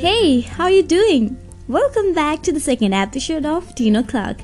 Hey, how are you doing? Welcome back to the second episode of Teen O'Clock,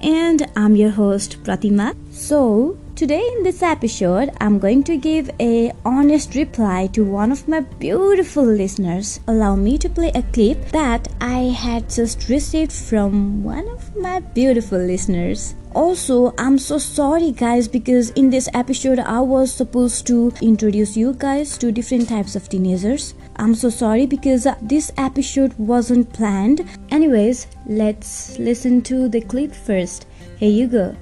and I'm your host Pratima. So, today in this episode, I'm going to give a honest reply to one of my beautiful listeners. Allow me to play a clip that I had just received from one of my beautiful listeners. Also, I'm so sorry, guys, because in this episode, I was supposed to introduce you guys to different types of teenagers. I'm so sorry because this episode wasn't planned. Anyways, let's listen to the clip first. Here you go.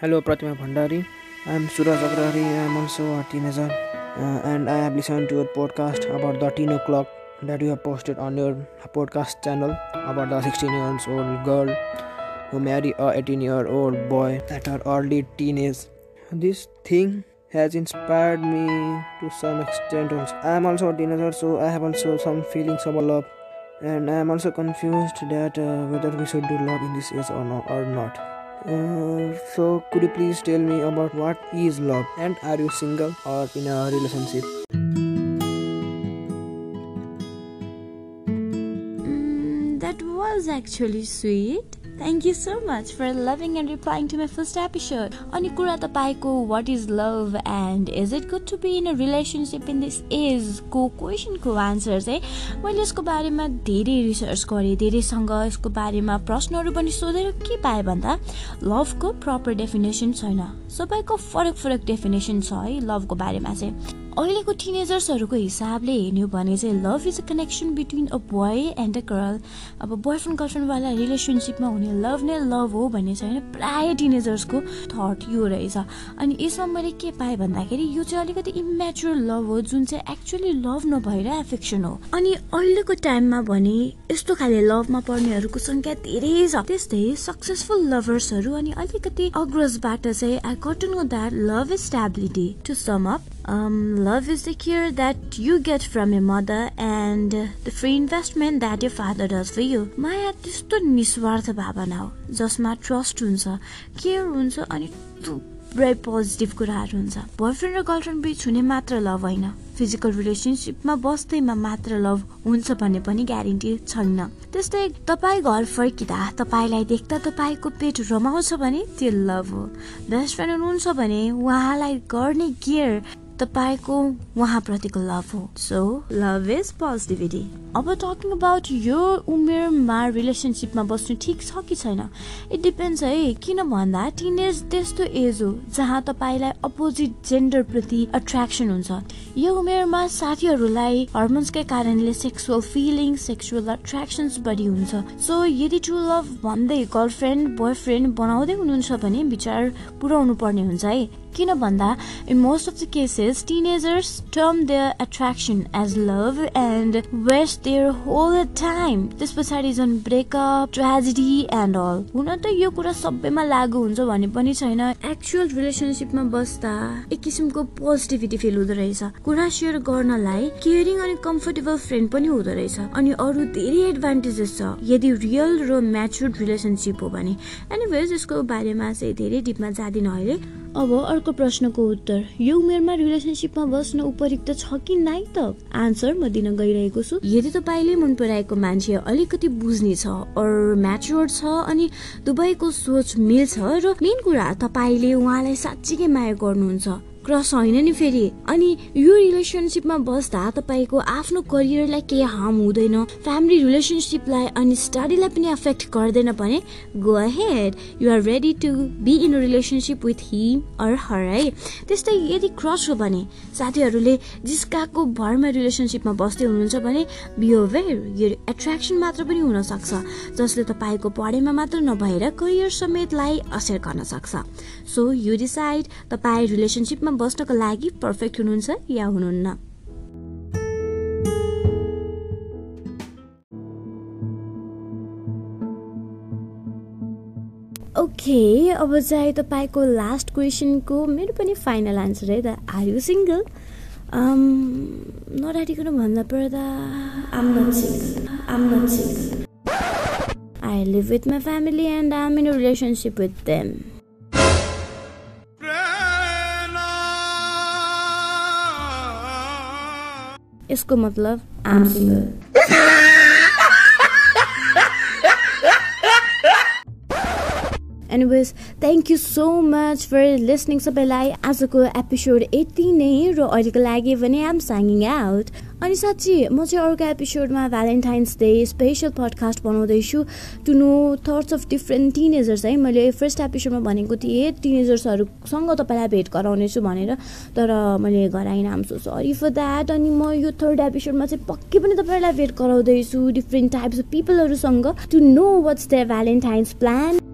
Hello, Pratima Bhandari. I'm Suraj Agrari. I'm also a teenager, uh, and I have listened to your podcast about the teen o'clock that you have posted on your podcast channel about the 16 years old girl who marry a 18 year old boy at her early teenage. This thing has inspired me to some extent. Also. I am also a teenager, so I have also some feelings about love, and I am also confused that uh, whether we should do love in this age or not. Or not. Uh, so could you please tell me about what is love and are you single or in a relationship Mm, that was actually sweet. Thank you so much for loving and replying to my first episode अनि कुरा तपाईँको what is love and is it good to be in a relationship in this एजको क्वेसनको answer चाहिँ मैले यसको बारेमा धेरै रिसर्च गरेँ धेरैसँग यसको बारेमा प्रश्नहरू पनि सोधेर के पाएँ भन्दा लभको प्रपर डेफिनेसन छैन। सबैको फरक फरक डेफिनेसन छ है लभको बारेमा चाहिँ। अहिलेको टिनेजर्सहरूको हिसाबले हेर्ने भने चाहिँ love is a connection between a boy and a girl अब बोयफ्रेन्ड गर्लफ्रेन्डवाला रिलेसनसिपमा हुने लभ नै लभ हो भन्ने चाहिँ होइन प्रायः टिनेजर्सको थट यो रहेछ। अनि यसमा मैले के पाएँ भन्दाखेरि यो चाहिँ अलिकति इमेचुर लभ हो जुन चाहिँ एक्चुली लभ नभएर एफेक्सन हो। अनि अहिलेको टाइममा भने यस्तो खाले लभमा पर्नेहरूको सङ्ख्या धेरै छ। त्यस्तै सक्सेसफुल लभर्सहरू अनि अलिकति अग्रजबाट चाहिँ I got that love is stability to sum up Um, love is the cure that you get from your mother and the free investment that your father does for you. माया त्यस्तो निस्वार्थ भावना हो जसमा ट्रस्ट हुन्छ care हुन्छ अनि थुप्रै पोजिटिभ कुराहरू हुन्छ। बोयफ्रेन्ड र गर्लफ्रेन्ड बिच हुने मात्र लभ होइन। फिजिकल रिलेसनसिपमा बस्दैमा मात्र लभ हुन्छ भन्ने पनि ग्यारेन्टी छैन। त्यस्तै तपाईँ घर फर्किँदा तपाईँलाई देख्दा तपाईँको पेट रमाउँछ भने त्यो लभ हो। बेस्ट फ्रेन्ड हुनुहुन्छ भने उहाँलाई गर्ने केयर तपाईँको उहाँप्रतिको लभ हो। सो लभ इज पोजिटिभिटी अब टकिङ अबाउट यो उमेरमा रिलेसनसिपमा बस्नु ठिक छ कि छैन? इट डिपेन्ड्स है किन भन्दा टिनेज त्यस्तो एज हो जहाँ तपाईँलाई अपोजिट जेन्डरप्रति एट्र्याक्सन हुन्छ। यो उमेरमा साथीहरूलाई हर्मोन्सकै कारणले सेक्सुअल फिलिङ सेक्सुअल एट्र्याक्सन्स बढी हुन्छ? सो यदि ट्रु लभ भन्दै गर्लफ्रेन्ड बोयफ्रेन्ड बनाउँदै हुनुहुन्छ भने विचार पुऱ्याउनु पर्ने हुन्छ है। किन भन्दा in most of the cases teenagers term their attraction as love and waste their whole time त्यस पछाडि झन् ब्रेकअप ट्रेजेडी एन्ड अल हुन त यो कुरा सबैमा लागु हुन्छ भने पनि छैन। एक्चुअल रिलेसनसिपमा बस्दा एक किसिमको पोजिटिभिटी फिल हुँदो रहेछ। कुरा सेयर गर्नलाई केयरिङ अनि कम्फर्टेबल फ्रेन्ड पनि हुँदो रहेछ। अनि अरू धेरै एडभान्टेजेस छ। यदि रियल र म्याचुर रिलेसनसिप हो भने। एनिवेज यसको बारेमा चाहिँ धेरै डिपमा जाँदिन अहिले। अब अर्को प्रश्नको उत्तर। यो उमेरमा रिलेसनसिपमा बस्न उपयुक्त छ कि नाइ त? आन्सर म दिन गइरहेको छु। यदि तपाईँले मन पराएको मान्छे अलिकति बुझ्ने छ म्याच्योर छ अनि दुवैको सोच मिल्छ र मेन कुरा तपाईँले उहाँलाई साँच्चीकै माया गर्नुहुन्छ। क्रस होइन नि फेरि। अनि यो रिलेसनसिपमा बस्दा तपाईँको आफ्नो करियरलाई केही हार्म हुँदैन फ्यामिली रिलेसनसिपलाई अनि स्टडीलाई पनि एफेक्ट गर्दैन भने go ahead you are ready to be in relationship with him or her है। त्यस्तै यदि क्रस हो भने साथीहरूले जिस्काको भरमा रिलेसनसिपमा बस्दै हुनुहुन्छ भने बिहेभियर यो एट्र्याक्सन मात्र पनि हुनसक्छ जसले तपाईँको पढाइमा मात्र नभएर करियर समेतलाई असर गर्न सक्छ। सो यु डिसाइड तपाईँ रिलेसनसिपमा बस्नको लागि पर्फेक्ट हुनुहुन्छ या हुनुहुन्न? ओके अब चाहिँ तपाईँको लास्ट क्वेसनको मेरो पनि फाइनल आन्सर है त। आर यु सिङ्गल नराटिकन भन्दा पर्दा I live with my family and am in relationship with them यसको मतलब anyways thank you so much for listening सबैलाई आजको एपिसोड यति नै र अहिलेको लागि भने आम साइङिङ आउट अनि साँच्ची म चाहिँ अर्को एपिसोडमा भ्यालेन्टाइन्स डे स्पेसल पडकास्ट बनाउँदैछु। To know thoughts of different teenagers है। मैले फर्स्ट एपिसोडमा भनेको थिएँ टिनेजर्सहरूसँग तपाईँलाई भेट गराउनेछु भनेर तर मैले गराइनँ um so sorry for that अनि म यो थर्ड एपिसोडमा चाहिँ पक्कै पनि तपाईँलाई भेट गराउँदैछु different types of पिपलहरूसँग to know what's the Valentine's plan